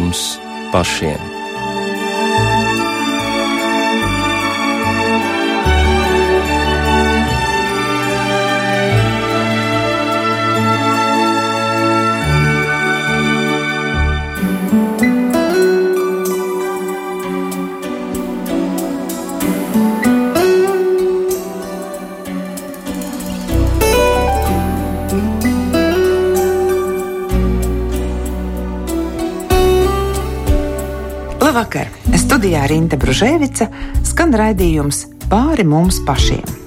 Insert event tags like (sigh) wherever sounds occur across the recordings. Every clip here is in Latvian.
mums pašiem. Labvakar! Studijā Rīta Bružēvica skan raidījums pāri mums pašiem.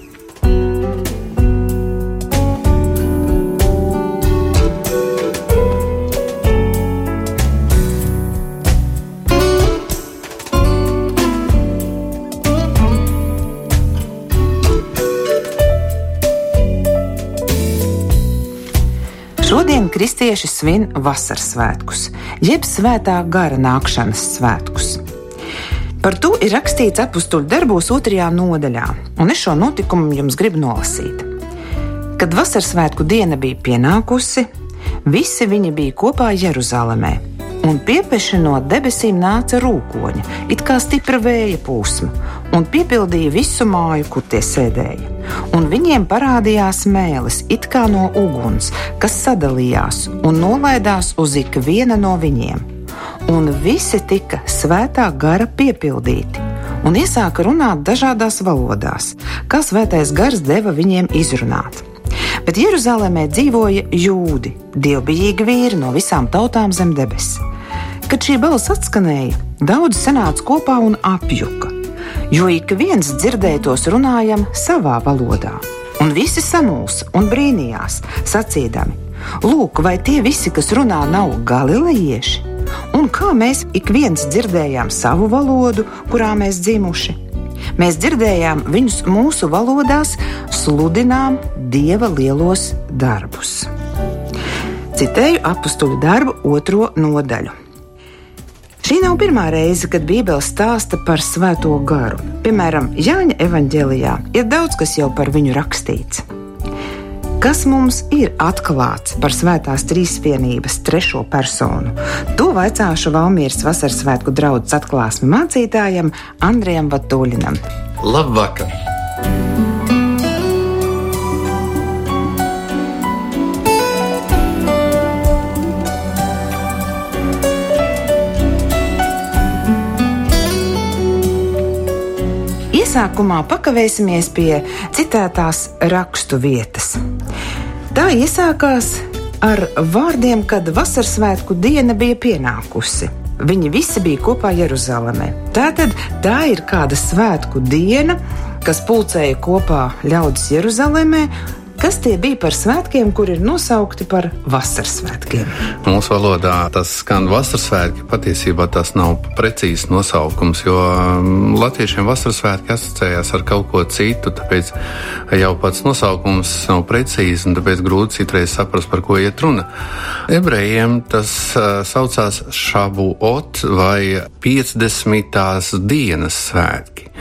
Svin vasaras svētkus, jeb svētā gara nākšanas svētkus. Par to ir rakstīts apakstuļu darbos otrajā nodaļā, un es šo notikumu jums gribu nolasīt. Kad vasaras svētku diena bija pienākusi, visi viņi bija kopā Jeruzalemē un piepeši no debesīm nāca rūkoņa, it kā stipra vēja plūsma, un piepildīja visu māju, kur tie sēdēja. Un viņiem parādījās mēlis, it kā no uguns, kas sadalījās un nolaidās uz ikviena no viņiem. Un visi tika svētā gara piepildīti, un iesāka runāt dažādās valodās, kā svētais gars deva viņiem izrunāt. Bet Jeruzalemē dzīvoja jūdi, dievbijīgi vīri no visām tautām zem debesīm. Kad šī balss atskanēja, daudzi sanāca kopā un apjuka, jo ik viens dzirdēja tos runājam savā valodā. Un visi samulsa un brīnījās, sacīdami: Lūk, vai tie visi, kas runā, nav galilejieši? Un kā mēs ik viens dzirdējām savu valodu, kurā mēs dzimuši? Mēs dzirdējām viņus mūsu valodās, sludinām Dieva lielos darbus. Citēju apakstuļu darbu otro nodaļu. Šī nav pirmā reize, kad Bībele stāsta par svēto garu. Piemēram, Jāņa evanģēlijā ir daudz kas jau par viņu rakstīts. Kas mums ir atklāts par svētās trīsvienības trešo personu? To vaicāšu Valmīras vasaras svētku draugu atklāsmi mācītājam Andrijam Vatuļinam. Labvakar! Iesākumā pakavēsimies pie citētās rakstu vietas. Tā iesākās ar vārdiem, kad vasaras svētku diena bija pienākusi. Viņi visi bija kopā Jeruzalemē. Tātad tā ir kāda svētku diena, kas pulcēja kopā ļaudis Jeruzalemē Kas tie bija par svētkiem, kur ir nosaukti par vasaras svētkiem? Mūsu valodā tas skan vasaras svētki. Patiesībā tas nav precīzs nosaukums, jo um, latviešiem vasaras svētki asociējās ar kaut ko citu. Tāpēc jau pats nosaukums nav precīzs un tāpēc grūti citreiz saprast, par ko iet runa. Ebrejiem tas uh, saucās šabuot vai 50. dienas svētki.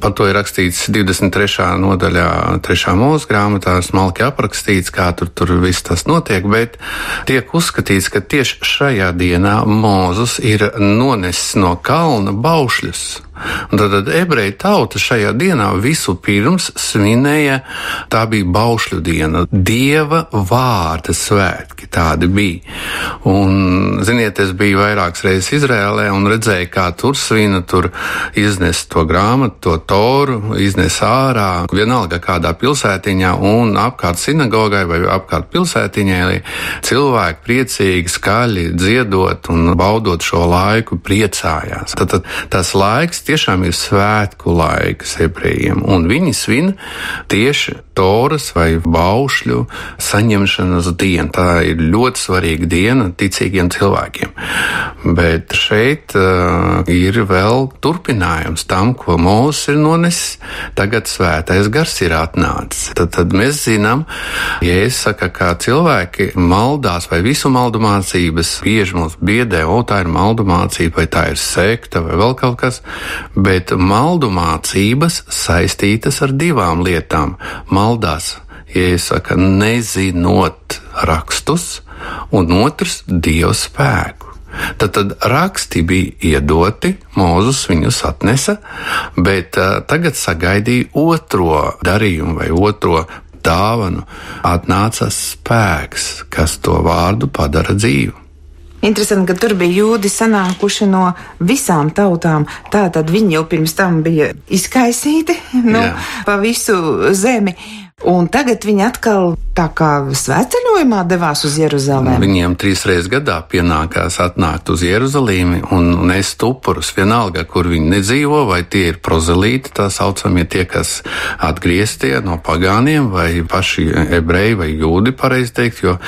Par to ir rakstīts 23. nodaļā, 3. mūža grāmatā, smalki aprakstīts, kā tur, tur viss tas notiek, bet tiek uzskatīts, ka tieši šajā dienā Mūzus ir nonesis no kalna baušļus tad, ebreju tauta šajā dienā visu pirms svinēja, tā bija baušļu diena, dieva vārda svētki. Tādi bija. Un, ziniet, es biju vairākas reizes Izrēlē un redzēju, kā tur svina, tur iznes to grāmatu, to toru, iznes ārā, vienalga kādā pilsētiņā un apkārt sinagogai vai apkārt pilsētiņai. Cilvēki priecīgi, skaļi dziedot un baudot šo laiku, priecājās. Tad, tad tas laiks tiešām ir svētku laiks ebrejiem, un viņi svin tieši Toras vai baušļu saņemšanas dienu. Tā ir ļoti svarīga diena ticīgiem cilvēkiem. Bet šeit uh, ir vēl turpinājums tam, ko Mūzes ir nonesis. Tagad svētais gars ir atnācis. Tad, tad mēs zinām, ja es saku, kā cilvēki maldās vai visu maldu mācības bieži mums biedē, o tā ir maldu mācība, vai tā ir sekta vai vēl kaut kas, bet maldu mācības saistītas ar divām lietām. Maldās, iesaka, nezinot rakstus, un otrs - dievu spēku. Tad, tad raksti bija iedoti, Mūzus viņus atnesa, bet uh, tagad sagaidīja otro darījumu vai otro dāvanu. Atnāca spēks, kas to vārdu padara dzīvu. Interesanti, ka tur bija jūdi sanākuši no visām tautām. Tātad viņi jau pirms tam bija izkaisīti nu, Jā. pa visu zemi. Un tagad viņi atkal tā kā svētceļojumā devās uz Jeruzalemi. Viņiem trīs reizes gadā pienākās atnākt uz Jeruzalemi un nest upurus vienalga, kur viņi nedzīvo, vai tie ir prozelīti, tā saucamie tie, kas atgrieztie no pagāniem, vai paši ebreji vai jūdi, pareizi teikt, jo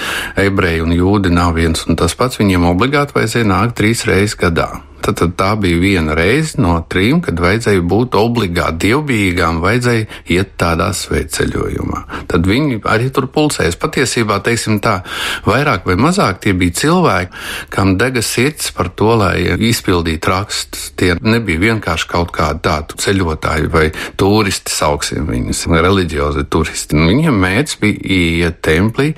ebreji un jūdi nav viens un tas pats, viņiem obligāti vajadzēja nākt trīs reizes gadā. Tad, tad tā bija viena reize no trim, kad vajadzēja būt obligāti dievbijīgām, vajadzēja iet tādā svētceļojumā. Tad viņi arī tur pulcējas. Patiesībā, teiksim tā, vairāk vai mazāk tie bija cilvēki, kam dega sirds par to, lai izpildītu rakstus. Tie nebija vienkārši kaut kādi tādi ceļotāji vai turisti, sauksim viņus, reliģiozi turisti. Viņiem mērķis bija iet templī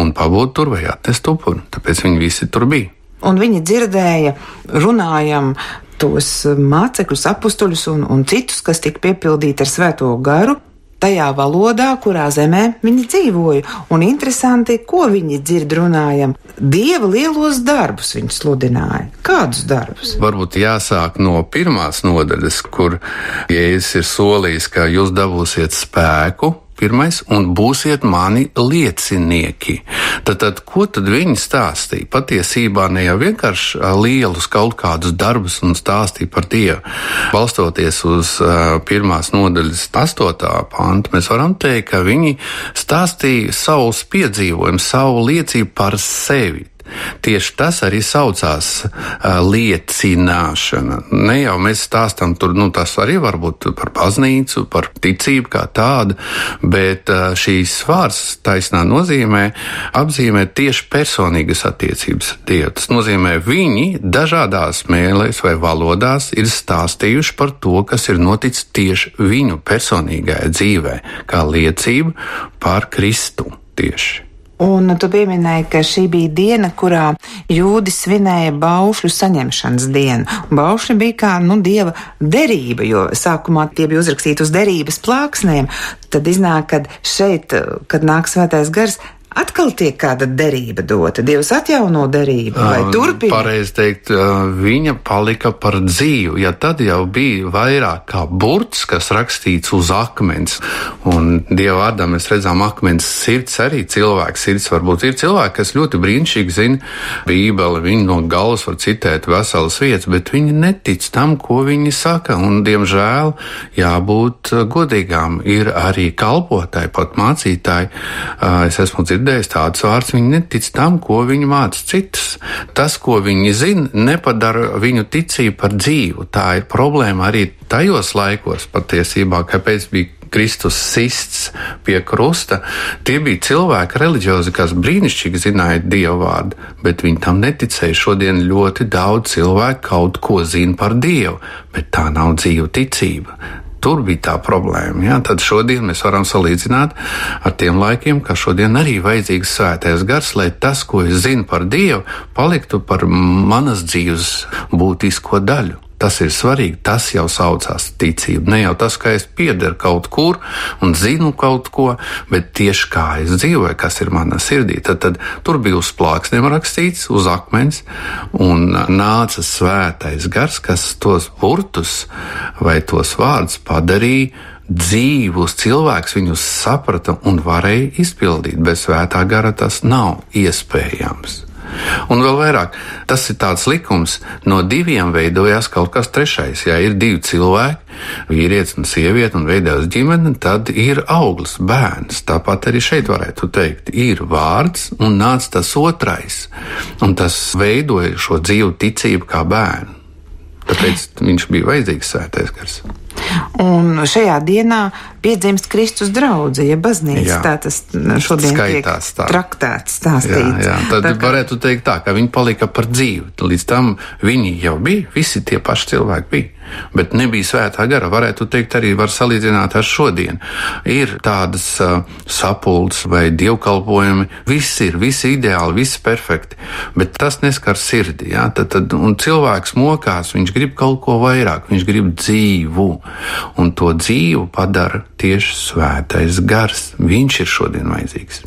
un pabūt tur vai atnest upuri. Tāpēc viņi visi tur bija un viņi dzirdēja, runājam tos mācekļus, apstuļus un, un citus, kas tika piepildīti ar svēto garu. Tajā valodā, kurā zemē viņi dzīvoja, un interesanti, ko viņi dzird runājam. Dieva lielos darbus viņi sludināja. Kādus darbus? Varbūt jāsāk no pirmās nodaļas, kur Jēzus ir solījis, ka jūs dabūsiet spēku, Pirmais, un būsiet mani liecinieki. Tad, tad ko tad viņi stāstīja? Patiesībā ne jau vienkārši lielus kaut kādus darbus un stāstīja par Dievu. Balstoties uz uh, pirmās nodaļas astotā pantu, mēs varam teikt, ka viņi stāstīja savus piedzīvojumus, savu liecību par sevi. Tieši tas arī saucās uh, liecināšana. Ne jau mēs stāstām tur, nu, tas arī var būt par baznīcu, par ticību kā tādu, bet uh, šīs vārds taisnā nozīmē apzīmē tieši personīgas attiecības Dievu. Tas nozīmē, viņi dažādās mēlēs vai valodās ir stāstījuši par to, kas ir noticis tieši viņu personīgajā dzīvē, kā liecība par Kristu tieši. Un tu pieminēji, ka šī bija diena, kurā jūdi svinēja baušļu saņemšanas dienu. Baušļi bija kā, nu, dieva derība, jo sākumā tie bija uzrakstīti uz derības plāksnēm. Tad iznāk, ka šeit, kad nāk svētais gars, atkal tiek kāda derība dota. Dievs atjauno derību vai turpina? Pareizi teikt, viņa palika par dzīvu. Ja tad jau bija vairāk kā burts, kas rakstīts uz akmens, un Dieva vārdā mēs redzam akmens sirds arī cilvēks sirds. Varbūt ir cilvēki, kas ļoti brīnišķīgi zina Bībeli, viņi no galvas var citēt veselas vietas, bet viņi netic tam, ko viņi saka, un, diemžēl, jābūt godīgām. Ir arī kalpotāji, pat mācītāji. Es esmu dzirdējis dzirdējis tādus vārdus, viņi netic tam, ko viņi māca citus. Tas, ko viņi zina, nepadara viņu ticību par dzīvu. Tā ir problēma arī tajos laikos patiesībā, kāpēc bija Kristus sists pie krusta, tie bija cilvēki reliģiozi, kas brīnišķīgi zināja dievu vārdu, bet viņi tam neticēja. Šodien ļoti daudz cilvēku kaut ko zina par dievu, bet tā nav dzīva ticība. Tur bija tā problēma. Ja? Tad šodien mēs varam salīdzināt ar tiem laikiem, ka šodien arī vajadzīgs svētais gars, lai tas, ko es zinu par Dievu, paliktu par manas dzīves būtisko daļu. Tas ir svarīgi. Tas jau saucās ticība. Ne jau tas, ka es piederu kaut kur un zinu kaut ko, bet tieši kā es dzīvoju, kas ir manā sirdī. Tad, tad tur bija uz plāksniem rakstīts, uz akmens, un nāca svētais gars, kas tos burtus vai tos vārdus padarīja dzīvus cilvēks viņus saprata un varēja izpildīt. Bez svētā gara tas nav iespējams. Un vēl vairāk, tas ir tāds likums, no diviem veidojās kaut kas trešais. Ja ir divi cilvēki, vīrietis un sieviete, un veidojas ģimene, tad ir auglis, bērns. Tāpat arī šeit varētu teikt, ir vārds un nāc tas otrais. Un tas veidoja šo dzīvu ticību kā bērnu. Tāpēc viņš bija vajadzīgs svētais gars. Un šajā dienā piedzimst Kristus draudze, ja baznīca jā. tā tas šodien Skaitās tiek tā. traktēts, stāstīts. Jā, jā. Tad tā, ka... varētu teikt tā, ka viņi palika par dzīvu. Līdz tam viņi jau bija, visi tie paši cilvēki bija bet nebija svētā gara. Varētu teikt, arī var salīdzināt ar šodienu. Ir tādas uh, sapulces vai dievkalpojumi, viss ir, viss ideāli, viss perfekti, bet tas neskar sirdi. Ja? Tad, tad, un cilvēks mokās, viņš grib kaut ko vairāk, viņš grib dzīvu, un to dzīvu padara tieši svētais gars. Viņš ir šodien vajadzīgs.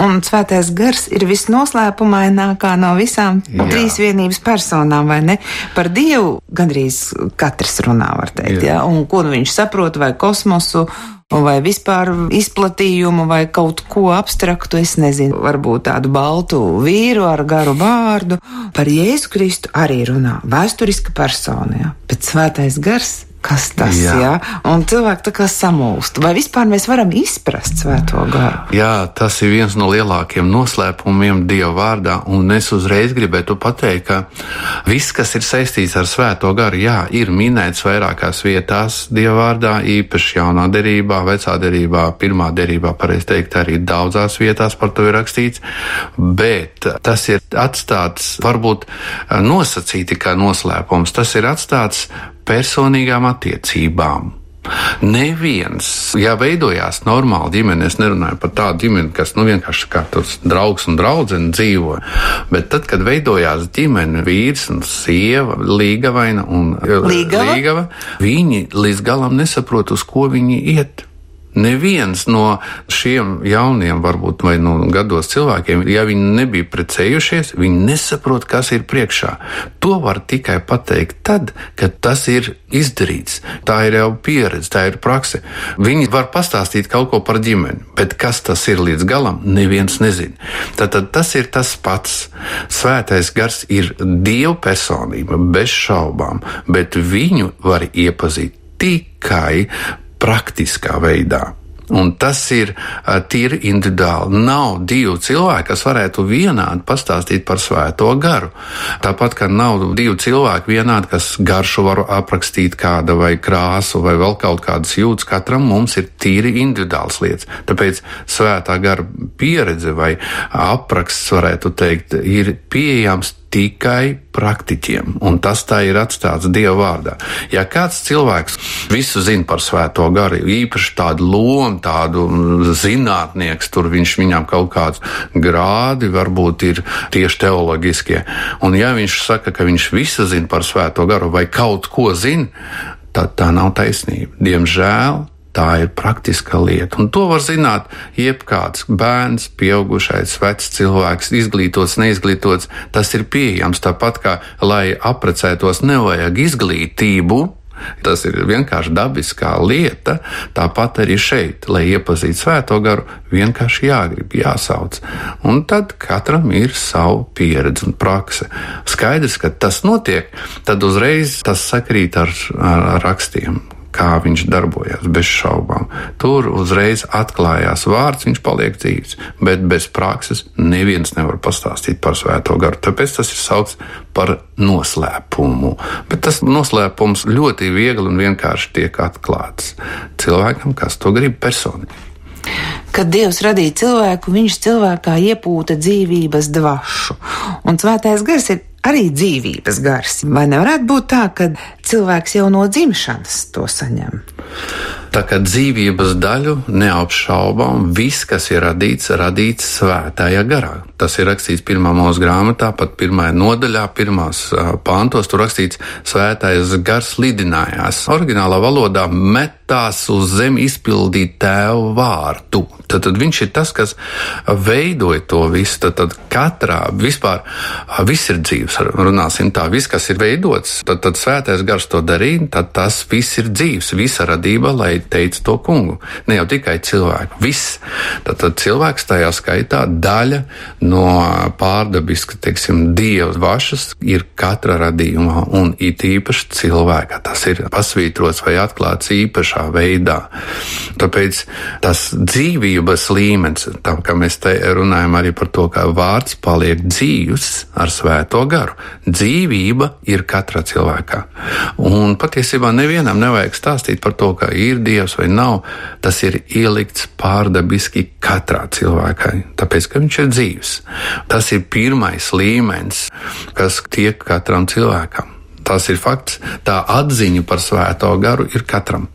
Un svētais gars ir visnoslēpumainākā no visām Jā. trīsvienības personām, vai ne? Par Dievu gandrīz katrs runā, var teikt, jā. Jā? Un ko nu viņš saprot, vai kosmosu, vai vispār izplatījumu, vai kaut ko abstraktu, es nezinu, varbūt tādu baltu vīru ar garu vārdu. Par Jēzu Kristu arī runā vēsturiska persona, jā. bet svētais gars Kas tas ir? Ja? Un cilvēki tā kā samulst. Vai vispār mēs varam izprast svēto garu? Jā, tas ir viens no lielākiem noslēpumiem Dieva vārdā. Un es uzreiz gribētu pateikt, ka viss, kas ir saistīts ar svēto garu, jā, ir minēts vairākās vietās Dieva vārdā, īpaši jaunā derībā, vecā derībā, pirmā derībā, pareizi teikt, arī daudzās vietās par to ir rakstīts. Bet tas ir atstāts varbūt nosacīti kā noslēpums. Tas ir atstāts personīgām attiecībām. Neviens, ja veidojās normāla ģimene, es nerunāju par tādu ģimeni, kas nu, vienkārši kā tas draugs un draudzene dzīvo, bet tad, kad veidojās ģimene, vīrs un sieva, līgavaina un līgava, līgava viņi līdz galam nesaprot, uz ko viņi iet. Neviens no šiem jauniem, varbūt vai no gados cilvēkiem, ja viņi nebija precējušies, viņi nesaprot, kas ir priekšā. To var tikai pateikt tad, kad tas ir izdarīts. Tā ir jau pieredze, tā ir prakse. Viņi var pastāstīt kaut ko par ģimeni, bet kas tas ir līdz galam, neviens nezina. Tad, tad tas ir tas pats. Svētais gars ir Dieva personība, bez šaubām, bet viņu var iepazīt tikai praktiskā veidā. Un tas ir uh, tīri individuāli. Nav divu cilvēku, kas varētu vienādi pastāstīt par svēto garu. Tāpat kā nav divu cilvēku vienādi, kas garšu var aprakstīt kāda vai krāsu vai vēl kaut kādas jūtas. Katram mums ir tīri individuāls lietas. Tāpēc svētā gara pieredze vai apraksts, varētu teikt, ir pieejams tikai praktiķiem, un tas tā ir atstāts Dieva vārdā. Ja kāds cilvēks visu zina par svēto garu, īpaši tādu lomu, tādu zinātnieks, tur viņš viņam kaut kāds grādi varbūt ir tieši teoloģiskie, un ja viņš saka, ka viņš visu zina par svēto garu vai kaut ko zina, tad tā nav taisnība. Diemžēl Tā ir praktiska lieta, un to var zināt jebkāds bērns, pieaugušais, vecs cilvēks, izglītots, neizglītots. Tas ir pieejams tāpat kā, lai apprecētos, nevajag izglītību. Tas ir vienkārši dabiskā lieta, tāpat arī šeit, lai iepazītu svēto garu, vienkārši jāgrib, jāsauc. Un tad katram ir savu pieredzi un prakse. Skaidrs, ka tas notiek, tad uzreiz tas sakrīt ar, ar rakstiem kā viņš darbojas, bez šaubām. Tur uzreiz atklājās vārds, viņš paliek dzīves, bet bez prakses neviens nevar pastāstīt par svēto garu. Tāpēc tas ir saukts par noslēpumu. Bet tas noslēpums ļoti viegli un vienkārši tiek atklāts cilvēkam, kas to grib personīgi. Kad Dievs radīja cilvēku, viņš cilvēkā iepūta dzīvības dvašu, un svētais gars ir arī dzīvības gars. Vai nevarētu būt tā, ka cilvēks jau no dzimšanas to saņem? Tā kā dzīvības daļu neapšaubām, viss, kas ir radīts, radīts svētajā garā. Tas ir rakstīts pirmā mūsu grāmatā, pat pirmajā nodaļā, pirmās pāntos. Tur rakstīts, svētais gars lidinājās. Originālā valodā metās uz zemi izpildīt tēvu vārtu. Tad, tad viņš ir tas, kas veidoja to visu. Tad, tad katrā vispār viss ir dzīves. Runāsim tā, viss, kas ir veidots, tad, tad svētais gars to darīja, tad tas viss ir dzīves, visa radība, lai teica to kungu. Ne jau tikai cilvēku, viss. Tad, tad cilvēks tajā skaitā daļa no pārdabiska, teiksim, dieva vašas ir katra radījumā un it īpaši cilvēka. Tas ir pasvītrots vai atklāts īpaši tiešā veidā. Tāpēc tas dzīvības līmenis, tā kā mēs te runājam arī par to, kā vārds paliek dzīvs ar svēto garu. Dzīvība ir katrā cilvēkā. Un patiesībā nevienam nevajag stāstīt par to, ka ir dievs vai nav. Tas ir ielikts pārdabiski katrā cilvēkā, tāpēc ka viņš ir dzīvs. Tas ir pirmais līmenis, kas tiek katram cilvēkam. Tas ir fakts. Tā atziņa par svēto garu ir katram.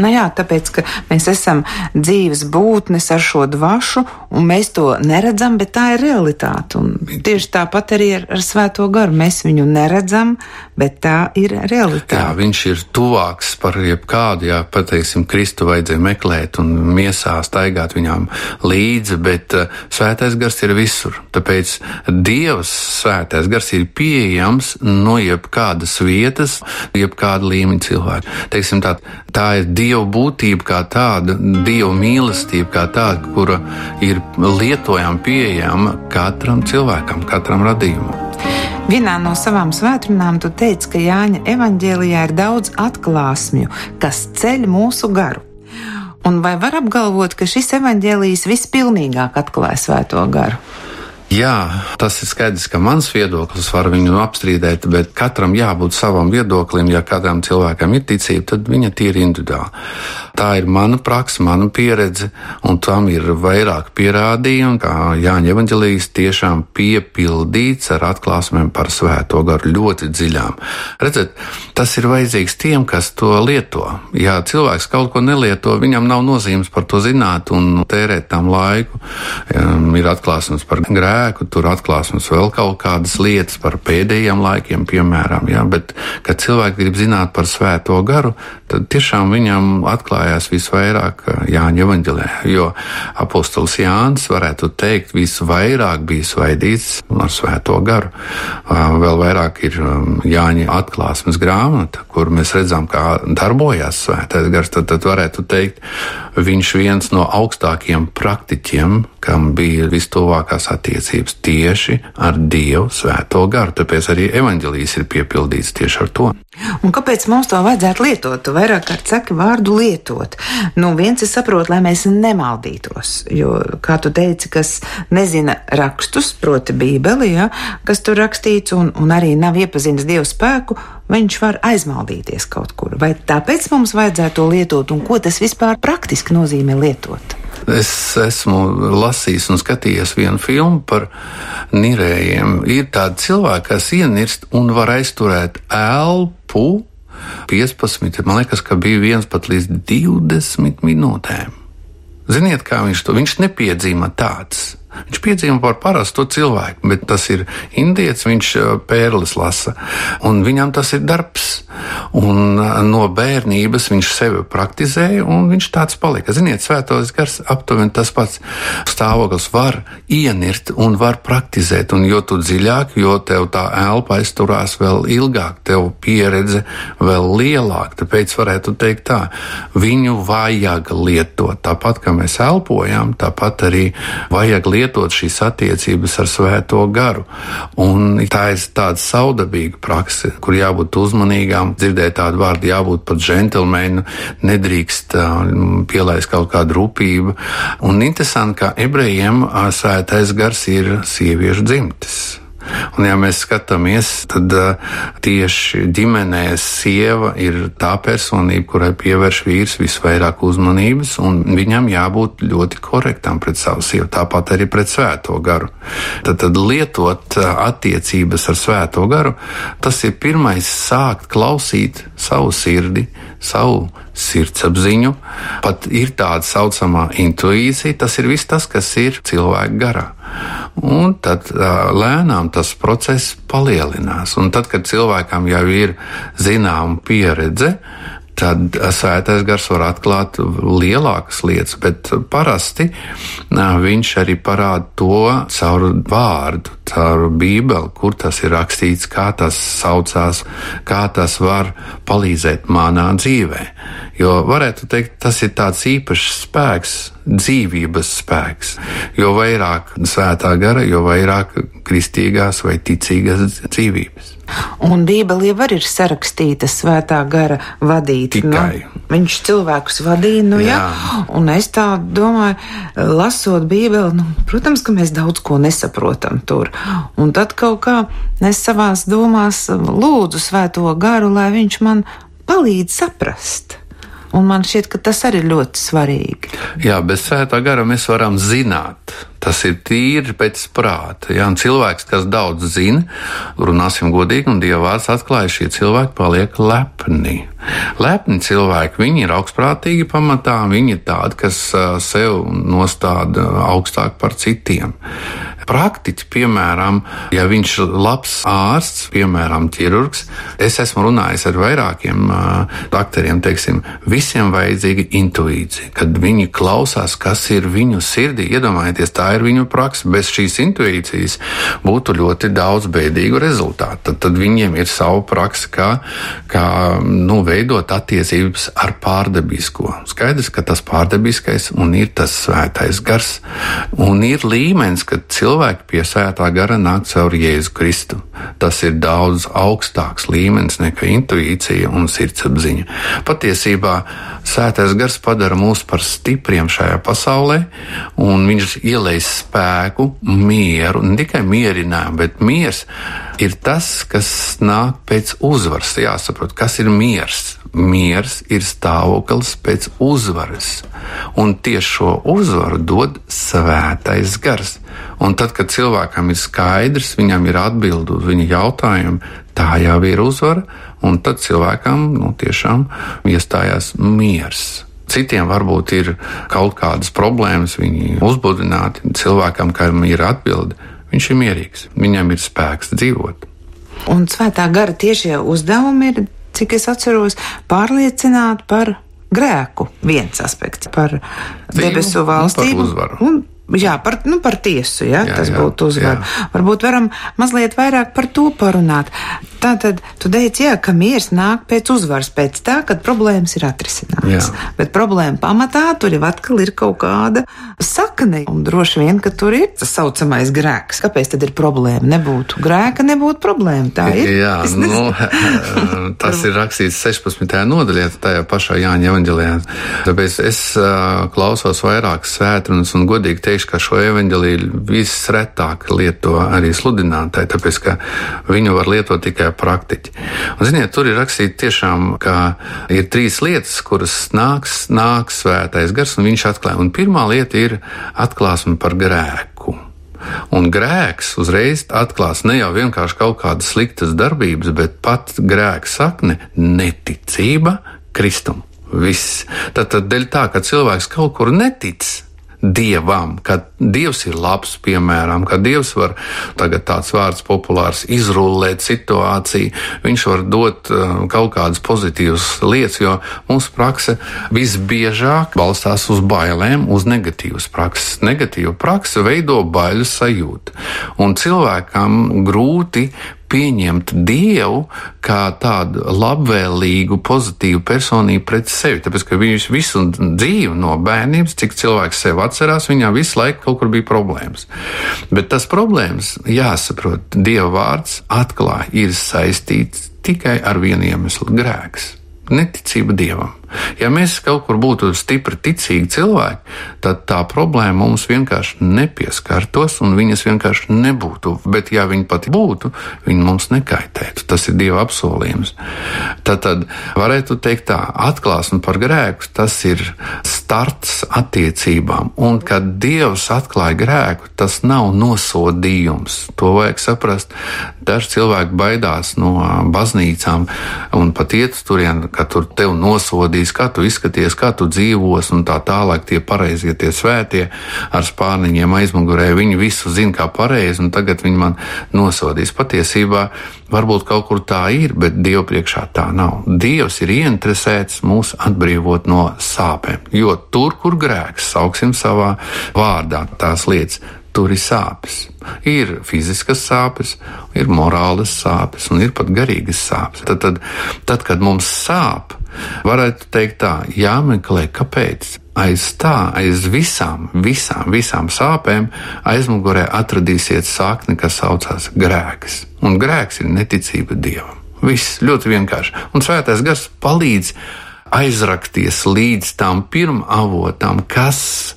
Nu jā, tāpēc, ka mēs esam dzīves būtnes ar šo dvašu, un mēs to neredzam, bet tā ir realitāte. Un tieši tāpat arī ar, ar svēto garu. Mēs viņu neredzam, bet tā ir realitāte. Jā, viņš ir tuvāks par jebkādu, jā, pateiksim, Kristu vajadzēja meklēt un miesā staigāt viņām līdzi, bet uh, svētais gars ir visur. Tāpēc Dievs svētais gars ir pieejams no jebkādas vietas, jebkāda līmeņa cilvēka. Teiksim, tā, tā ir Dieva būtība kā tāda, Dieva mīlestība kā tāda, kura ir lietojama, pieejama katram cilvēkam, katram radījumam. Vienā no savām svētdienām tu teici, ka Jāņa evanģēlijā ir daudz atklāsmju, kas ceļ mūsu garu. Un vai var apgalvot, ka šis evanģēlijs vispilnīgāk atklāja svēto garu? Jā, tas ir skaidrs, ka mans viedoklis var viņu apstrīdēt, bet katram jābūt savam viedoklim. Ja kādam cilvēkam ir ticība, tad viņa ir individuāla. Tā ir mana praksa, mana pieredze, un tam ir vairāk pierādījumu, ka Jāņa Evangelijas tiešām piepildīts ar atklāsmēm par svēto garu ļoti dziļām. Redzat, tas ir vajadzīgs tiem, kas to lieto. Ja cilvēks kaut ko nelieto, viņam nav nozīmes par to zināt un tērēt tam laiku. Ir atklāsmes par grēku grēku, tur atklāsmes vēl kaut kādas lietas par pēdējiem laikiem, piemēram. Ja, bet, kad cilvēki grib zināt par svēto garu, tad tiešām viņam atklājās visvairāk Jāņa evanģelē. Jo apostols Jānis varētu teikt, visvairāk bija svaidīts ar svēto garu. Vēl vairāk ir Jāņa atklāsmes grāmata, kur mēs redzam, kā darbojās svētais gars. Tad, tad varētu teikt, viņš viens no augstākiem praktiķiem, kam bija vistuvākās attiecības tieši ar Dievu svēto garu. Tāpēc arī evaņģēlijas ir piepildīts tieši ar to. Un kāpēc mums to vajadzētu lietot? Tu vairāk kārt saki vārdu lietot. Nu, viens es saprotu, lai mēs nemaldītos, jo, kā tu teici, kas nezina rakstus, proti bībeli, ja, kas tur rakstīts un, un arī nav iepazinis Dievu spēku, viņš var aizmaldīties kaut kur. Vai tāpēc mums vajadzētu to lietot un ko tas vispār praktiski nozīmē lietot? Es esmu lasījis un skatījies vienu filmu par nirējiem. Ir tādi cilvēki, kas ienirst un var aizturēt elpu 15, man liekas, ka bija viens pat līdz 20 minūtēm. Ziniet, kā viņš to, viņš nepiedzīva tāds. Viņš piedzīvo par parastu cilvēku, bet tas ir indietis, viņš pērlis lasa, un viņam tas ir darbs. Un no bērnības viņš sevi praktizēja, un viņš tāds palika. Ziniet, svētos gars aptuveni tas pats stāvoklis var ienirt un var praktizēt, un jo tu dziļāk, jo tev tā elpa aizturās vēl ilgāk, tev pieredze vēl lielāka. Tāpēc varētu teikt tā, viņu vajag lietot. Tāpat kā mēs elpojam, tāpat arī vajag lietot lietot šīs attiecības ar svēto garu. Un tā ir tāda saudabīga prakse, kur jābūt uzmanīgām, dzirdēt tādu vārdu, jābūt pat džentlmenu, nedrīkst pielaist kaut kādu rūpību. Un interesanti, ka ebrejiem svētais gars ir sieviešu dzimtes. Un, ja mēs skatāmies, tad tieši ģimenē sieva ir tā personība, kurai pievērš vīrs visvairāk uzmanības, un viņam jābūt ļoti korektam pret savu sievu, tāpat arī pret svēto garu. Tad, tad lietot attiecības ar svēto garu, tas ir pirmais sākt klausīt savu sirdi, savu sirdsapziņu, pat ir tāda saucamā intuīcija, tas ir viss tas, kas ir cilvēka garā. Un tad lēnām tas process palielinās. Un tad, kad cilvēkam jau ir zināma pieredze, tad svētais gars var atklāt lielākas lietas, bet parasti viņš arī parāda to caur vārdu, caur bībeli, kur tas ir rakstīts, kā tas saucās, kā tas var palīdzēt manā dzīvē. Jo varētu teikt, tas ir tāds īpašs spēks, dzīvības spēks. Jo vairāk svētā gara, jo vairāk kristīgās vai ticīgās dzīvības. Un Bībelē jau ir sarakstīta svētā gara vadīta. Tikai. Nu, viņš cilvēkus vadīja, nu jā. jā. Un es tā domāju, lasot Bībeli, nu, protams, ka mēs daudz ko nesaprotam tur. Un tad kaut kā es savās domās lūdzu svēto garu, lai viņš man palīdz saprast. Un man šķiet, ka tas arī ir ļoti svarīgi. Jā, bez svētā gara mēs varam zināt. Tas ir tīri pēc prāta. Un cilvēks, kas daudz zina, runāsim godīgi, un Dieva vārds atklāja, šie cilvēki paliek lepni. Lepni cilvēki, viņi ir augstprātīgi pamatā, viņi ir tādi, kas sev nostāda augstāk par citiem praktiķi, piemēram, ja viņš ir labs ārsts, piemēram, ķirurgs, es esmu runājis ar vairākiem uh, doktoriem, teiksim, visiem vajadzīga intuīcija, kad viņi klausās, kas ir viņu sirdī. Iedomājieties, tā ir viņu praksa. Bez šīs intuīcijas būtu ļoti daudz bēdīgu rezultātu. Tad, tad viņiem ir sava praksa, kā, kā nu, veidot attiecības ar pārdabisko. Skaidrs, ka tas pārdabiskais un ir tas svētais gars. Un ir līmenis, kad cilvēks cilvēki pie svētā gara nāk caur Jēzu Kristu. Tas ir daudz augstāks līmenis nekā intuīcija un sirdsapziņa. Patiesībā svētais gars padara mūs par stipriem šajā pasaulē, un viņš ielēs spēku, mieru, ne tikai mierinājumu, bet miers ir tas, kas nāk pēc uzvaras. Jāsaprot, kas ir miers. Miers ir stāvoklis pēc uzvaras, un tieši šo uzvaru dod svētais gars. Un tad, kad cilvēkam ir skaidrs, viņam ir atbildi uz viņa jautājumu, tā jau ir uzvara, un tad cilvēkam nu, tiešām iestājās miers. Citiem varbūt ir kaut kādas problēmas, viņi uzbudināti cilvēkam, kam ir atbilde. Viņš ir mierīgs, viņam ir spēks dzīvot. Un svētā gara tiešie uzdevumi ir, cik es atceros, pārliecināt par grēku. Viens aspekts par debesu valstību. Un par. Un Jā, par, nu, par tiesu, ja, jā, tas jā, būtu uzvar. Varbūt varam mazliet vairāk par to parunāt. Tātad, tu teici, jā, ka miers nāk pēc uzvaras, pēc tā, kad problēmas ir atrisinātas. Bet problēma pamatā tur jau atkal ir kaut kāda sakne, un droši vien, ka tur ir tas saucamais grēks. Kāpēc tad ir problēma? Nebūtu grēka, nebūtu problēma. Tā ir. Jā, (laughs) nu, (laughs) tas ir rakstīts 16. nodaļā, tajā pašā Jāņa evanģelijā. Tāpēc es uh, klausos vairākas svētrunas un godīgi teikšu, ka šo evaņģēlīju visretāk lieto arī sludinātāji, tāpēc ka viņu var lietot tikai praktiķi. Un, ziniet, tur ir rakstīts tiešām, ka ir trīs lietas, kuras nāks, nāks svētais gars, un viņš atklāja. Un pirmā lieta ir atklāsme par grēku. Un grēks uzreiz atklās ne jau vienkārši kaut kādas sliktas darbības, bet pat grēka sakne - neticība Kristum. Viss. Tad, tad dēļ tā, ka cilvēks kaut kur netic, dievam, ka dievs ir labs, piemēram, ka dievs var, tagad tāds vārds populārs, izrullēt situāciju, viņš var dot uh, kaut kādas pozitīvas lietas, jo mūsu prakse visbiežāk balstās uz bailēm, uz negatīvas prakses. Negatīva prakse veido baiļu sajūtu, un cilvēkam grūti pieņemt Dievu kā tādu labvēlīgu, pozitīvu personību pret sevi. Tāpēc, ka viņš visu dzīvi no bērnības, cik cilvēks sev atcerās, viņam visu laiku kaut kur bija problēmas. Bet tas problēmas, jāsaprot, Dieva vārds atklāja, ir saistīts tikai ar vienu iemeslu - grēks, neticība Dievam. Ja mēs kaut kur būtu stipri ticīgi cilvēki, tad tā problēma mums vienkārši nepieskartos un viņas vienkārši nebūtu. Bet, ja viņi pat būtu, viņi mums nekaitētu. Tas ir Dieva apsolījums. Tad, tad varētu teikt tā, atklāsme par grēku, tas ir starts attiecībām. Un, kad Dievs atklāja grēku, tas nav nosodījums. To vajag saprast. Daži cilvēki baidās no baznīcām un pat iet turien, ka tur tev nosodīs nosodīs, kā tu izskaties, kā tu dzīvos, un tā tālāk tie pareizie, tie svētie ar spārniņiem aizmugurē. Viņi visu zina kā pareizi, un tagad viņi man nosodīs. Patiesībā varbūt kaut kur tā ir, bet Dieva priekšā tā nav. Dievs ir ieinteresēts mūs atbrīvot no sāpēm, jo tur, kur grēks, sauksim savā vārdā tās lietas tur ir sāpes. Ir fiziskas sāpes, ir morālas sāpes un ir pat garīgas sāpes. Tad, tad, tad kad mums sāp, Varētu teikt tā, jāmeklē, kāpēc aiz tā, aiz visām, visām, visām sāpēm aizmugurē atradīsiet sakni, kas saucās grēks. Un grēks ir neticība Dievam. Viss ļoti vienkārši. Un svētais gars palīdz aizrakties līdz tam pirmavotam, kas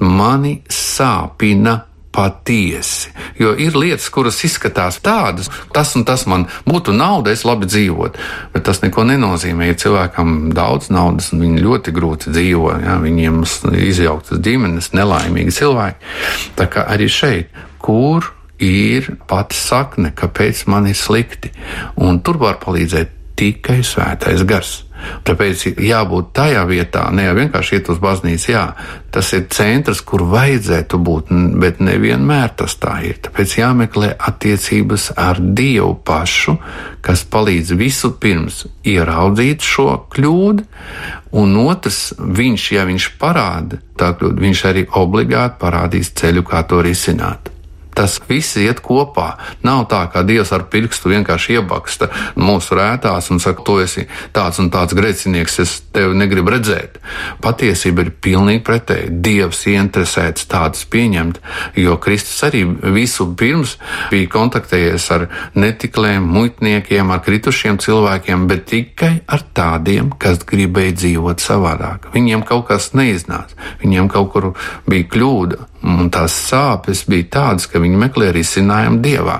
mani sāpina patiesi. Jo ir lietas, kuras izskatās tādas, tas un tas man būtu nauda, es labi dzīvotu. Bet tas neko nenozīmē. Ja cilvēkam daudz naudas un viņi ļoti grūti dzīvo, ja, viņiem izjauktas ģimenes, nelaimīgi cilvēki. Tā kā arī šeit, kur ir pati sakne, kāpēc man ir slikti, un tur var palīdzēt tikai svētais gars. Tāpēc jābūt tajā vietā, ne jau vienkārši iet uz baznīcu, jā, tas ir centrs, kur vajadzētu būt, bet nevienmēr tas tā ir. Tāpēc jāmeklē attiecības ar Dievu pašu, kas palīdz visu pirms ieraudzīt šo kļūdu, un otrs, viņš, ja viņš parāda tā kļūdu, viņš arī obligāti parādīs ceļu, kā to risināt. Tas viss iet kopā. Nav tā, ka Dievs ar pirkstu vienkārši iebaksta mūsu rētās un saka, tu esi tāds un tāds grēcinieks, es tevi negribu redzēt. Patiesība ir pilnīgi pretēji. Dievs ieinteresēts tādas pieņemt, jo Kristus arī visu pirms bija kontaktējies ar netikliem, muitniekiem, ar kritušiem cilvēkiem, bet tikai ar tādiem, kas gribēja dzīvot savādāk. Viņiem kaut kas neiznāca, viņiem kaut kur bija kļūda. Un tās sāpes bija tādas, ka viņi meklēja risinājumu dievā.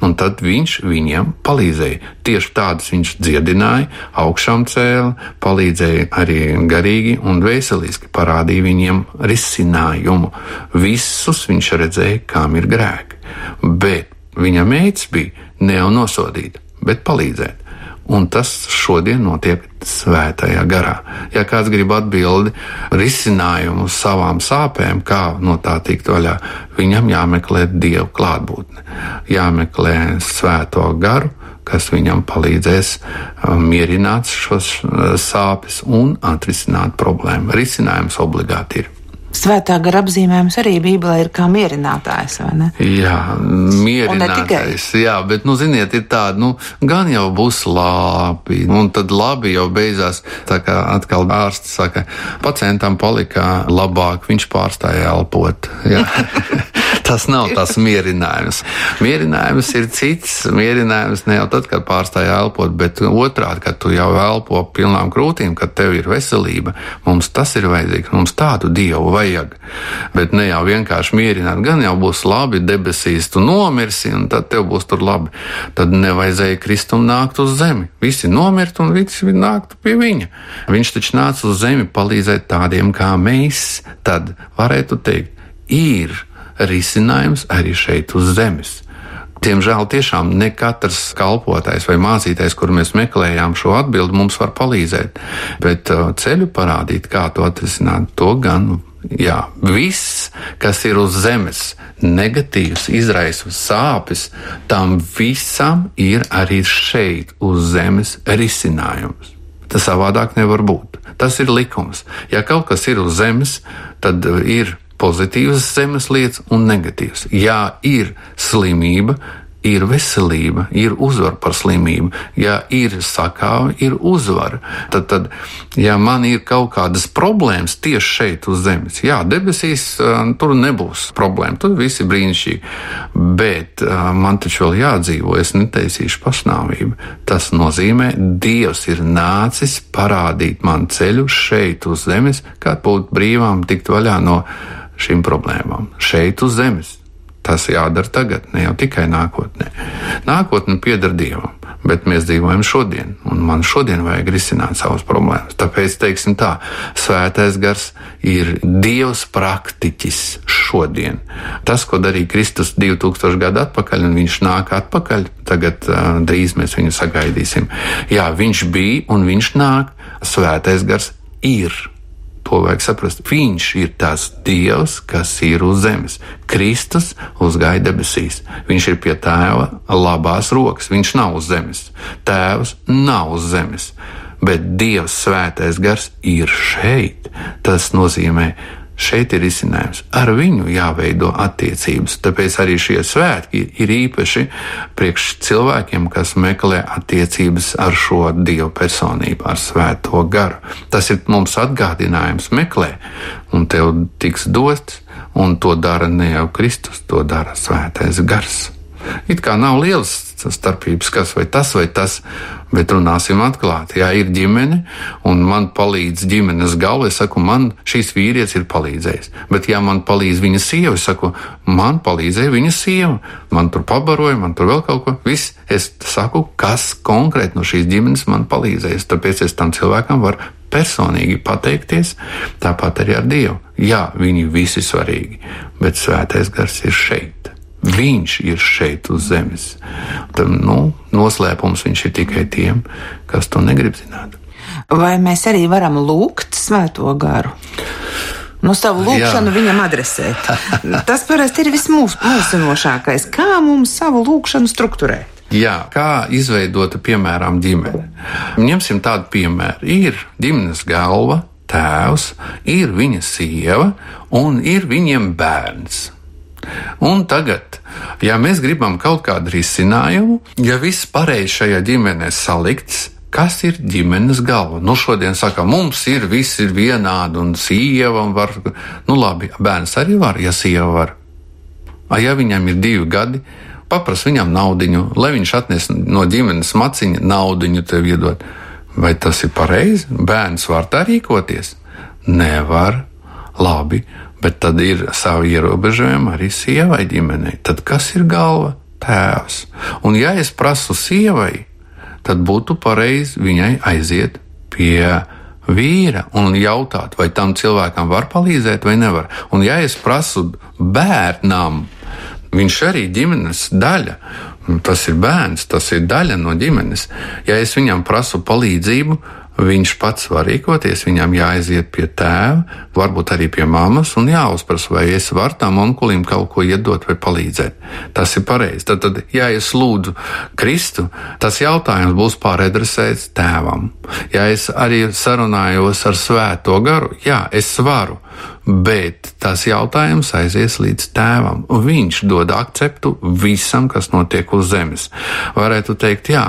Un tad viņš viņiem palīdzēja. Tieši tādas viņš dziedināja, augšām cēla, palīdzēja arī garīgi un veseliski, parādīja viņiem risinājumu. Visus viņš redzēja, kam ir grēki. Bet viņa mērķis bija ne jau nosodīt, bet palīdzēt. Un tas šodien notiek svētajā garā. Ja kāds grib atbildi, risinājumu savām sāpēm, kā no tā tikt vaļā, viņam jāmeklē dievu klātbūtne, jāmeklē svēto garu, kas viņam palīdzēs um, mierināt šos uh, sāpes un atrisināt problēmu. Risinājums obligāti ir. Svētā gara apzīmējums arī Bībelē ir kā mierinātājs, vai ne? Jā, mierinātājs, jā, bet, nu, ziniet, ir tāda, nu, gan jau būs labi, un tad labi jau beidzās, tā kā atkal ārsts saka, pacientam palika labāk, viņš pārstāja elpot, (laughs) tas nav tas mierinājums. Mierinājums ir cits, mierinājums ne jau tad, kad pārstāja elpot, bet otrādi, kad tu jau elpo pilnām krūtīm, kad tev ir veselība, mums tas ir vajadzīgs, mums tādu dievu vajag vajag. Bet ne jau vienkārši mierināt, gan jau būs labi, debesīs tu nomirsi, un tad tev būs tur labi. Tad nevajadzēja Kristum nākt uz zemi. Visi nomirt un visi nāktu pie viņa. Viņš taču nāca uz zemi palīdzēt tādiem kā mēs. Tad varētu teikt, ir risinājums arī šeit uz zemes. Diemžēl tiešām ne katrs kalpotais vai mācītājs, kur mēs meklējām šo atbildi, mums var palīdzēt. Bet uh, ceļu parādīt, kā to atrisināt, to gan Jā, viss, kas ir uz zemes, negatīvs, izraisa sāpes, tam visam ir arī šeit, uz zemes, risinājums. Tas savādāk nevar būt. Tas ir likums. Ja kaut kas ir uz zemes, tad ir pozitīvas zemes lietas un negatīvas. Ja ir slimība, ir veselība, ir uzvara par slimību. Ja ir sakāve, ir uzvara. Tad, tad, ja man ir kaut kādas problēmas tieši šeit uz zemes, jā, debesīs tur nebūs problēma, tur viss ir brīnišķīgi. Bet man taču vēl jādzīvo, es netaisīšu pašnāvību. Tas nozīmē, Dievs ir nācis parādīt man ceļu šeit uz zemes, kā būt brīvām, tikt vaļā no šīm problēmām. Šeit uz zemes. Tas jādara tagad, ne jau tikai nākotnē. Nākotne pieder Dievam, bet mēs dzīvojam šodien, un man šodien vajag risināt savas problēmas. Tāpēc, teiksim tā, svētais gars ir Dievs praktiķis šodien. Tas, ko darīja Kristus 2000 gadu atpakaļ, un viņš nāk atpakaļ, tagad uh, drīz mēs viņu sagaidīsim. Jā, viņš bija un viņš nāk, svētais gars ir To vajag saprast. Viņš ir tas Dievs, kas ir uz zemes. Kristus uzgāja debesīs. Viņš ir pie tēva labās rokas. Viņš nav uz zemes. Tēvs nav uz zemes. Bet Dievs svētais gars ir šeit. Tas nozīmē, Šeit ir izcinājums. Ar viņu jāveido attiecības. Tāpēc arī šie svētki ir īpaši priekš cilvēkiem, kas meklē attiecības ar šo dievu personību, ar svēto garu. Tas ir mums atgādinājums meklē, un tev tiks dots, un to dara ne jau Kristus, to dara svētais gars. It kā nav liels starpības, kas vai tas vai tas, bet runāsim atklāti. Jā, ir ģimene, un man palīdz ģimenes galva. Es saku, man šīs vīrietis ir palīdzējis. Bet, ja man palīdz viņa sieva, es saku, man palīdzēja viņa sieva. Man tur pabaroja, man tur vēl kaut ko. Viss, es saku, kas konkrēti no šīs ģimenes man palīdzējis. Tāpēc es tam cilvēkam varu personīgi pateikties, tāpat arī ar Dievu. Jā, viņi visi svarīgi, bet svētais gars ir šeit. Viņš ir šeit uz zemes. Tad, nu, noslēpums viņš ir tikai tiem, kas to negrib zināt. Vai mēs arī varam lūgt svēto garu? Nu, savu lūgšanu Jā. viņam adresēt. (laughs) Tas parasti ir vismūsinošākais. Kā mums savu lūgšanu strukturēt? Jā, kā izveidota, piemēram, ģimene. Ņemsim tādu piemēru. Ir ģimenes galva, tēvs, ir viņa sieva un ir viņiem bērns. Un tagad, ja mēs gribam kaut kādu risinājumu, ja viss pareizi šajā ģimenē salikts, kas ir ģimenes galva? Nu, šodien saka, mums ir viss ir vienādi, un sieva un var, nu labi, bērns arī var, ja sieva var. A, ja viņam ir divi gadi, papras viņam naudiņu, lai viņš atnes no ģimenes maciņa naudiņu tev iedot. Vai tas ir pareizi? Bērns var tā rīkoties? Nevar. Labi, bet tad ir savi ierobežojumi arī sievai ģimenei. Tad kas ir galva? Tēvs. Un ja es prasu sievai, tad būtu pareizi viņai aiziet pie vīra un jautāt, vai tam cilvēkam var palīdzēt vai nevar. Un ja es prasu bērnam, viņš arī ģimenes daļa. Tas ir bērns, tas ir daļa no ģimenes. Ja es viņam prasu palīdzību, Viņš pats var rīkoties, viņam jāaiziet pie tēva, varbūt arī pie mammas, un jāuzprasa, vai es varu tam onkulim kaut ko iedot vai palīdzēt. Tas ir pareizi. Tad, tad, ja es lūdzu Kristu, tas jautājums būs pāradresēts tēvam. Ja es arī sarunājos ar Svēto garu, jā, es varu bet tas jautājums aizies līdz tēvam. Viņš dod akceptu visam, kas notiek uz zemes. Varētu teikt, jā,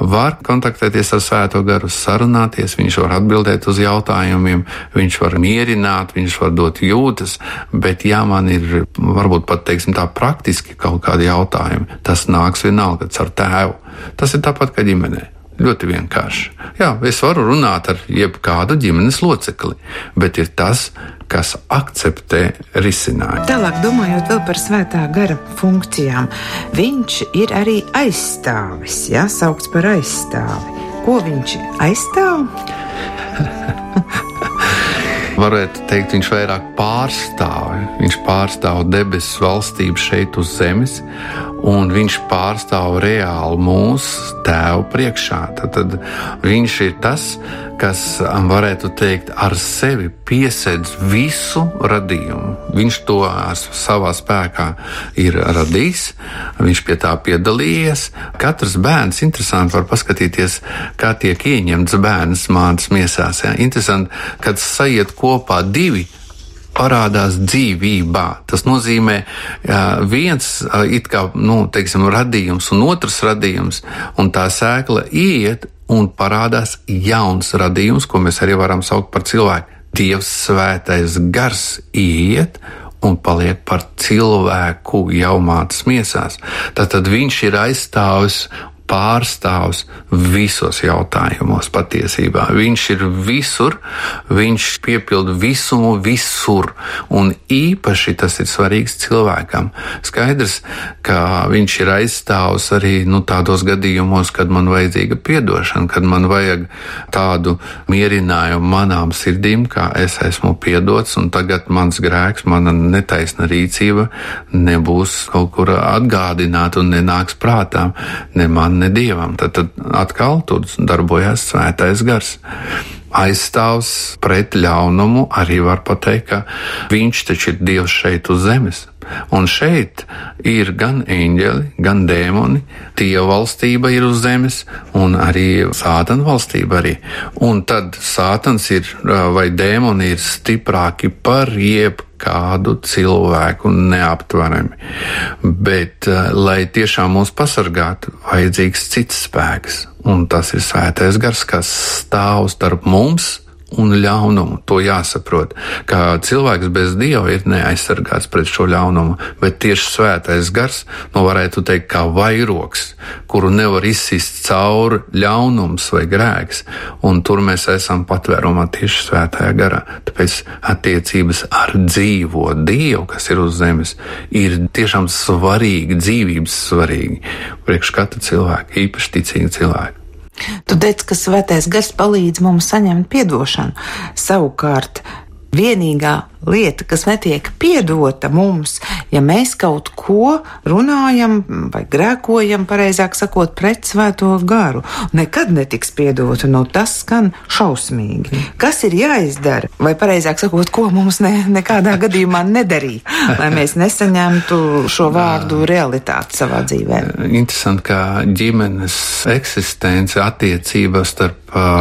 var kontaktēties ar Svēto garu, sarunāties, viņš var atbildēt uz jautājumiem, viņš var mierināt, viņš var dot jūtas, bet ja man ir varbūt pat teiksim tā praktiski kaut kādi jautājumi, tas nāks vienalga ar tēvu. Tas ir tāpat kā ģimenei. Ļoti vienkārši. Jā, es varu runāt ar jebkādu ģimenes locekli, bet ir tas, kas akceptē risinājumu. Tālāk, domājot par svētā gara funkcijām, viņš ir arī aizstāvis, jā, saukts par aizstāvi. Ko viņš aizstāv? (laughs) varētu teikt, viņš vairāk pārstāv. Viņš pārstāv debesu valstību šeit uz zemes, un viņš pārstāv reāli mūsu tēvu priekšā. Tad, tad viņš ir tas, kas varētu teikt, ar sevi piesedz visu radījumu. Viņš to savā spēkā ir radījis, viņš pie tā piedalījies. Katrs bērns, interesanti, var paskatīties, kā tiek ieņemts bērns mātes miesās. Ja? Interesanti, kad sajiet kopā divi parādās dzīvībā. Tas nozīmē, viens ir kā nu, teiksim, radījums un otrs radījums, un tā sēkla iet un parādās jauns radījums, ko mēs arī varam saukt par cilvēku. Dievs svētais gars iet un paliek par cilvēku jau mātes miesās. Tad viņš ir aizstāvis pārstāvs visos jautājumos patiesībā. Viņš ir visur, viņš piepilda visumu visur, un īpaši tas ir svarīgs cilvēkam. Skaidrs, ka viņš ir aizstāvs arī nu, tādos gadījumos, kad man vajadzīga piedošana, kad man vajag tādu mierinājumu manām sirdīm, kā es esmu piedots, un tagad mans grēks, mana netaisna rīcība nebūs kaut kur atgādināta un nenāks prātām ne man, ne dievam. Tad, tad atkal tur darbojās svētais gars. Aizstāvs pret ļaunumu, arī var pateikt, ka viņš taču ir Dievs šeit uz zemes. Un šeit ir gan eņģeli, gan dēmoni, Dieva valstība ir uz zemes, un arī sātana valstība arī. Un tad sātans ir vai dēmoni ir stiprāki par jebkādu cilvēku neaptverami. Bet, lai tiešām mūs pasargātu, vajadzīgs cits spēks, un tas ir svētais gars, kas stāv starp mums un ļaunumu. To jāsaprot, ka cilvēks bez dieva ir neaizsargāts pret šo ļaunumu, bet tieši svētais gars, no varētu teikt, kā vairoks, kuru nevar izsist cauri ļaunums vai grēks, un tur mēs esam patvērumā tieši svētajā garā. Tāpēc attiecības ar dzīvo Dievu, kas ir uz zemes, ir tiešām svarīgi, dzīvības svarīgi priekš katra cilvēka, īpaši ticīga cilvēka. Tu teici, ka svētais gars palīdz mums saņemt atdošanu. Savukārt, vienīgā lieta, kas netiek piedota mums, ja mēs kaut ko runājam vai grēkojam, pareizāk sakot, pret svēto garu. Nekad netiks piedota, no tas skan šausmīgi. Kas ir jāizdara, vai pareizāk sakot, ko mums ne, nekādā gadījumā nedarīt, lai mēs nesaņemtu šo vārdu realitāti savā dzīvē? Interesanti, kā ģimenes eksistence attiecības starp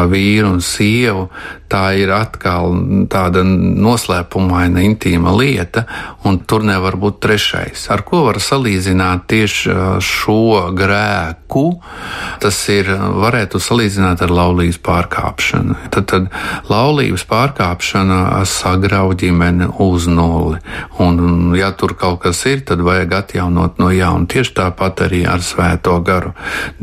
vīru un sievu, tā ir atkal tāda noslēpuma šaumaina, intīma lieta, un tur nevar būt trešais. Ar ko var salīdzināt tieši šo grēku? Tas ir, varētu salīdzināt ar laulības pārkāpšanu. Tad, tad laulības pārkāpšana sagrauj ģimeni uz nulli, un ja tur kaut kas ir, tad vajag atjaunot no jauna. Tieši tāpat arī ar svēto garu.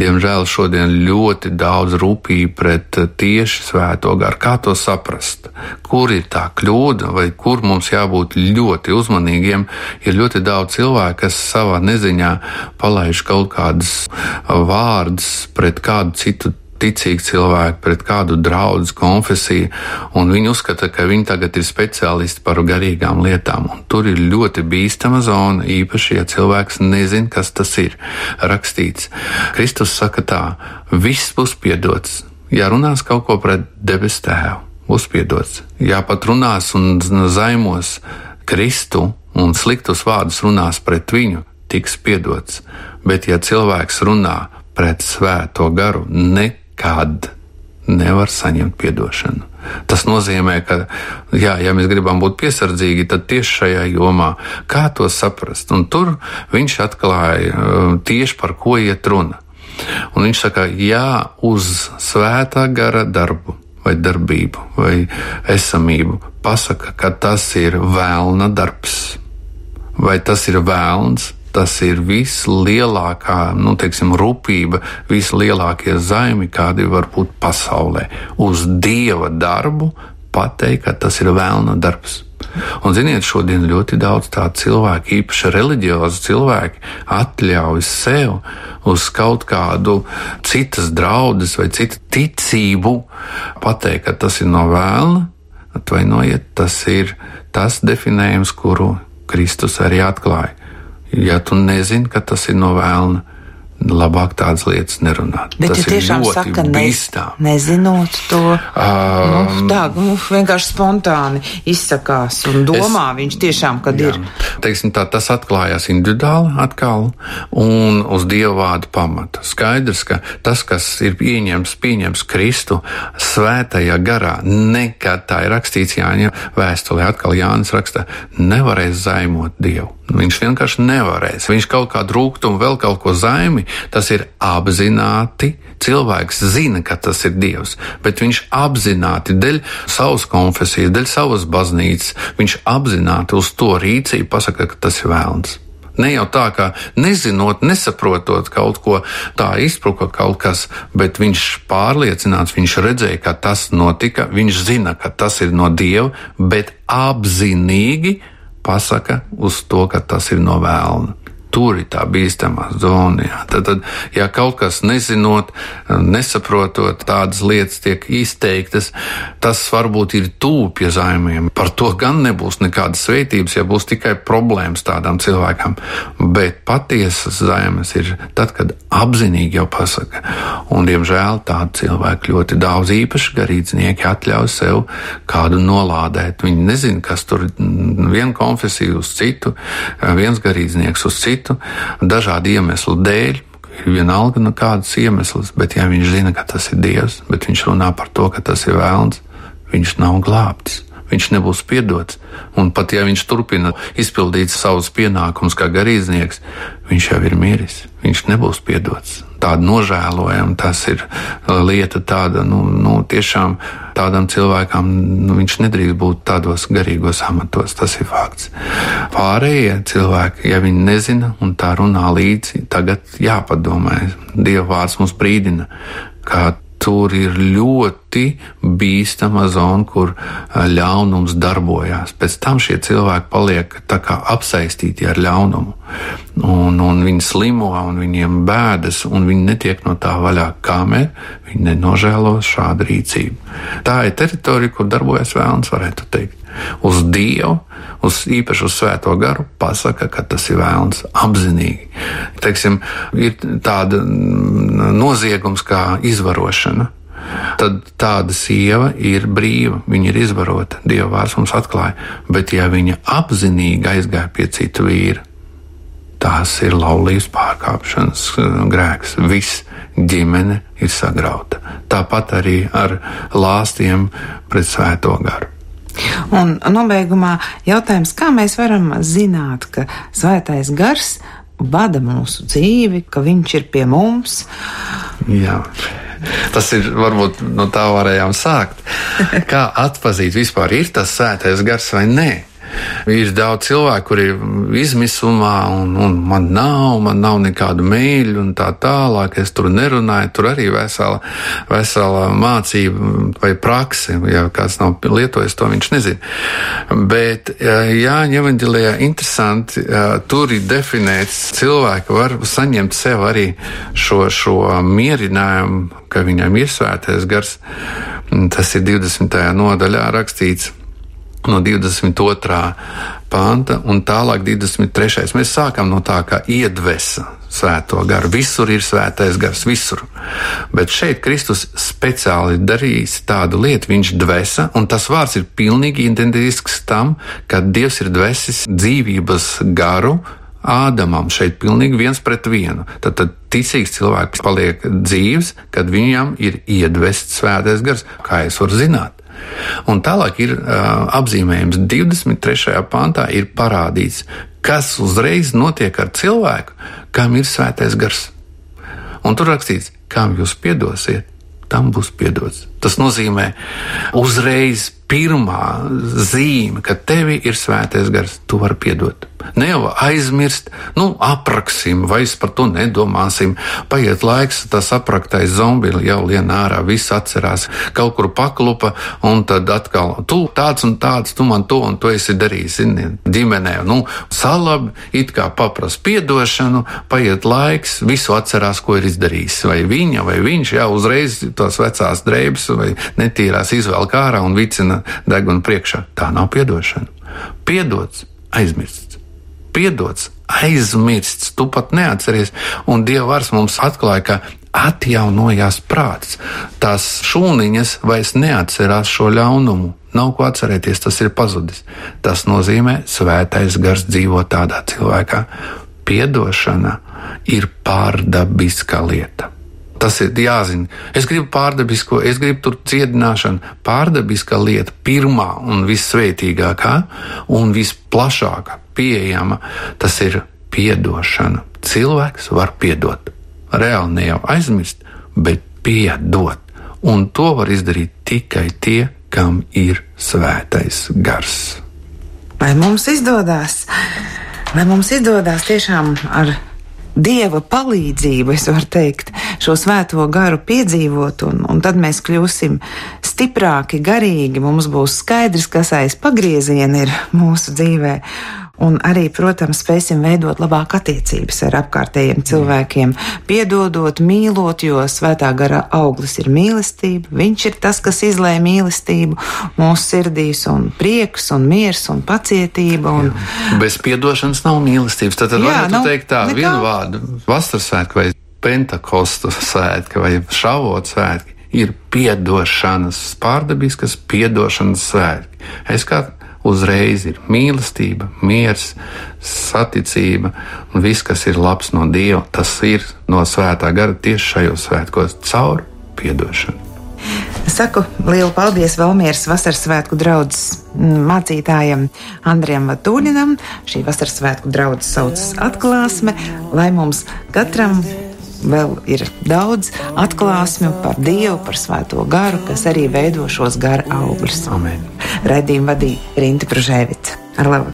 Diemžēl šodien ļoti daudz rūpīgi pret tieši svēto garu. Kā to saprast? Kur ir tā kļūda vai kur? Kur mums jābūt ļoti uzmanīgiem. Ir ļoti daudz cilvēku, kas savā neziņā palaiž kaut kādas vārdus pret kādu citu ticīgi cilvēki, pret kādu draugu konfesiju, un viņi uzskata, ka viņi tagad ir speciālisti par garīgām lietām. Un tur ir ļoti bīstama zona, īpaši, ja cilvēks nezina, kas tas ir rakstīts. Kristus saka tā, viss būs piedots, ja runās kaut ko pret debes tēvu būs piedots. Ja pat runās un zaimos Kristu un sliktus vārdus runās pret viņu, tiks piedots. Bet ja cilvēks runā pret svēto garu, nekad nevar saņemt atdošanu. Tas nozīmē, ka, jā, ja mēs gribam būt piesardzīgi, tad tieši šajā jomā, kā to saprast, un tur viņš atklāja uh, tieši par ko iet runa. Un viņš saka, jā, uz svētā gara darbu vai darbību, vai esamību, pasaka, ka tas ir vēlna darbs. Vai tas ir vēlns, tas ir vislielākā, nu, teiksim, rūpība, vislielākie zaimi, kādi var būt pasaulē. Uz dieva darbu pateikt, ka tas ir vēlna darbs. Un, ziniet, šodien ļoti daudz tādu cilvēku, īpaši reliģiozu cilvēku, atļauj sev uz kaut kādu citas draudzes vai citu ticību pateikt, ka tas ir no vēlna. Atvainojiet, tas ir tas definējums, kuru Kristus arī atklāja. Ja tu nezini, ka tas ir no vēlna, labāk tādas lietas nerunāt. Bet, Tas ja tiešām saka, bīstām. ne, nezinot to, um, nu, tā nu, vienkārši spontāni izsakās un domā es, viņš tiešām, kad jā, ir. Teiksim tā, tas atklājās individuāli atkal un uz Dieva vārdu pamata. Skaidrs, ka tas, kas ir pieņems, pieņems Kristu svētajā garā, nekad tā ir rakstīts Jāņa vēstulē, atkal Jānis raksta, nevarēs zaimot Dievu. Viņš vienkārši nevarēs. Viņš kaut kādu rūkumu, vēl kaut ko zaimi, tas ir apzināti. Cilvēks zina, ka tas ir Dievs, bet viņš apzināti dēļ savas konfesijas, dēļ savas baznīcas, viņš apzināti uz to rīcību pasaka, ka tas ir vēlns. Ne jau tā, ka nezinot, nesaprotot kaut ko, tā izpruka kaut kas, bet viņš pārliecināts, viņš redzēja, ka tas notika, viņš zina, ka tas ir no Dieva, bet apzinīgi pasaka uz to, ka tas ir no vēlna. Tur ir tā bīstamā zona. Jā. Tad, tad, ja kaut kas nezinot, nesaprotot, tādas lietas tiek izteiktas, tas varbūt ir pie zaimiem. Par to gan nebūs nekādas sveitības, ja būs tikai problēmas tādām cilvēkam. Bet patiesas zaimes ir tad, kad apzinīgi jau pasaka. Un, diemžēl, tādu cilvēku ļoti daudz īpaši garīdznieki atļauj sev kādu nolādēt. Viņi nezina, kas tur viena konfesija uz citu, viens garīdznieks uz citu, dažādu iemeslu dēļ. Ir vienalga no kādas iemesls, bet ja viņš zina, ka tas ir Dievs, bet viņš runā par to, ka tas ir vēlns, viņš nav glābts viņš nebūs piedots. Un pat ja viņš turpina izpildīt savus pienākumus kā garīdznieks, viņš jau ir miris. Viņš nebūs piedots. Tāda nožēlojama, tas ir uh, lieta tāda, nu, nu tiešām tādam cilvēkam nu, viņš nedrīkst būt tādos garīgos amatos. Tas ir fakts. Pārējie cilvēki, ja viņi nezina un tā runā līdzi, tagad jāpadomā. Dieva vārds mums brīdina, ka tur ir ļoti bīstama zona, kur ļaunums darbojās. Pēc tam šie cilvēki paliek apsaistīti ar ļaunumu, un, un viņi slimo, un viņiem bēdas, un viņi netiek no tā vaļā, kamēr viņi nenožēlo šādu rīcību. Tā ir teritorija, kur darbojas vēlams, varētu teikt uz Dievu, uz īpaši uz Svēto garu, pasaka, ka tas ir vēlns apzinīgi. Teiksim, ir tāda noziegums kā izvarošana. Tad tāda sieva ir brīva, viņa ir izvarota. Dieva vārds mums atklāja, bet ja viņa apzinīgi aizgāja pie citu vīru, tās ir laulības pārkāpšanas grēks. Viss ģimene ir sagrauta. Tāpat arī ar lāstiem pret svēto garu. Un nobeigumā jautājums, kā mēs varam zināt, ka svētais gars vada mūsu dzīvi, ka viņš ir pie mums? Jā. Tas ir varbūt no tā varējām sākt. Kā atzīt vispār, ir tas svētais gars vai nē? Ir daudz cilvēku, kuri ir izmisumā, un, un man nav, man nav nekādu mīļu, un tā tālāk. Es tur nerunāju, tur arī vesela, vesela mācība vai prakse. Ja kāds nav lietojis to, viņš nezina. Bet Jāņa Evanģelijā interesanti, tur ir definēts, cilvēki var saņemt sev arī šo, šo mierinājumu, ka viņam ir svētais gars. Tas ir 20. nodaļā rakstīts no 22. panta un tālāk 23. Mēs sākam no tā, ka iedvesa svēto garu. Visur ir svētais gars, visur. Bet šeit Kristus speciāli darīs tādu lietu, viņš dvesa, un tas vārds ir pilnīgi identisks tam, ka Dievs ir dvesis dzīvības garu. Ādamam šeit pilnīgi viens pret vienu. Tad, tad ticīgs cilvēks paliek dzīves, kad viņam ir iedvests svētais gars. Kā es varu zināt? Un tālāk ir uh, apzīmējums 23. pantā, ir parādīts, kas uzreiz notiek ar cilvēku, kam ir svētais gars. Un tur rakstīts, kam jūs piedosiet, tam būs piedots. Tas nozīmē uzreiz pirmā zīme, ka tevi ir svētais gars, tu vari piedot. Ne jau aizmirst, nu, apraksim, vai es par to nedomāsim. Paiet laiks, tas apraktais zombija jau lien ārā, viss atcerās, kaut kur paklupa, un tad atkal, tu tāds un tāds, tu man to un to esi darījis, zini, ģimenē. Nu, salabi, it kā paprast piedošanu, paiet laiks, visu atcerās, ko ir izdarījis. Vai viņa, vai viņš, jau uzreiz tās vecās drēbes vai netīrās izvēl kārā un vicina deguna priekšā. Tā nav piedošana. Piedots, aizmirsts. Piedots, aizmirsts, tu pat neatceries. Un Dieva vārds mums atklāja, ka atjaunojās prāts. Tās šūniņas vairs neatcerās šo ļaunumu. Nav ko atcerēties, tas ir pazudis. Tas nozīmē, svētais gars dzīvo tādā cilvēkā. Piedošana ir pārdabiska lieta. Tas ir jāzina. Es gribu pārdabisko, es gribu tur dziedināšanu. Pārdabiska lieta, pirmā un vissvētīgākā un visplašākā pieejama, tas ir piedošana. Cilvēks var piedot. Reāli ne jau aizmirst, bet piedot. Un to var izdarīt tikai tie, kam ir svētais gars. Vai mums izdodas? Vai mums izdodas tiešām ar dieva palīdzību, es varu teikt, šo svēto garu piedzīvot, un, un tad mēs kļūsim stiprāki, garīgi. Mums būs skaidrs, kas aiz pagrieziena ir mūsu dzīvē. un arī, protams, spēsim veidot labāk attiecības ar apkārtējiem cilvēkiem, piedodot, mīlot, jo svētā gara auglis ir mīlestība. Viņš ir tas, kas izlēja mīlestību mūsu sirdīs, un prieks, un miers, un pacietība. Un... Jā. Bez piedošanas nav mīlestības. Tad, tad varētu nav, teikt tā, nekā... vienu vārdu - vasaras svētki vai pentakostu svētki vai šavot svētki ir piedošanas, pārdabiskas piedošanas svētki. Es kā uzreiz ir mīlestība, miers, saticība un viss, kas ir labs no Dieva, tas ir no svētā gara tieši šajos svētkos caur piedošanu. Saku lielu paldies Valmieras vasaras svētku draudzes mācītājam Andrijam Vatūninam. Šī vasaras svētku draudzes saucas atklāsme, lai mums katram vēl ir daudz atklāsmju par Dievu, par Svēto garu, kas arī veido šos gara augļus. Redzījumu vadīja Rinta Pružēvica. Ar labu!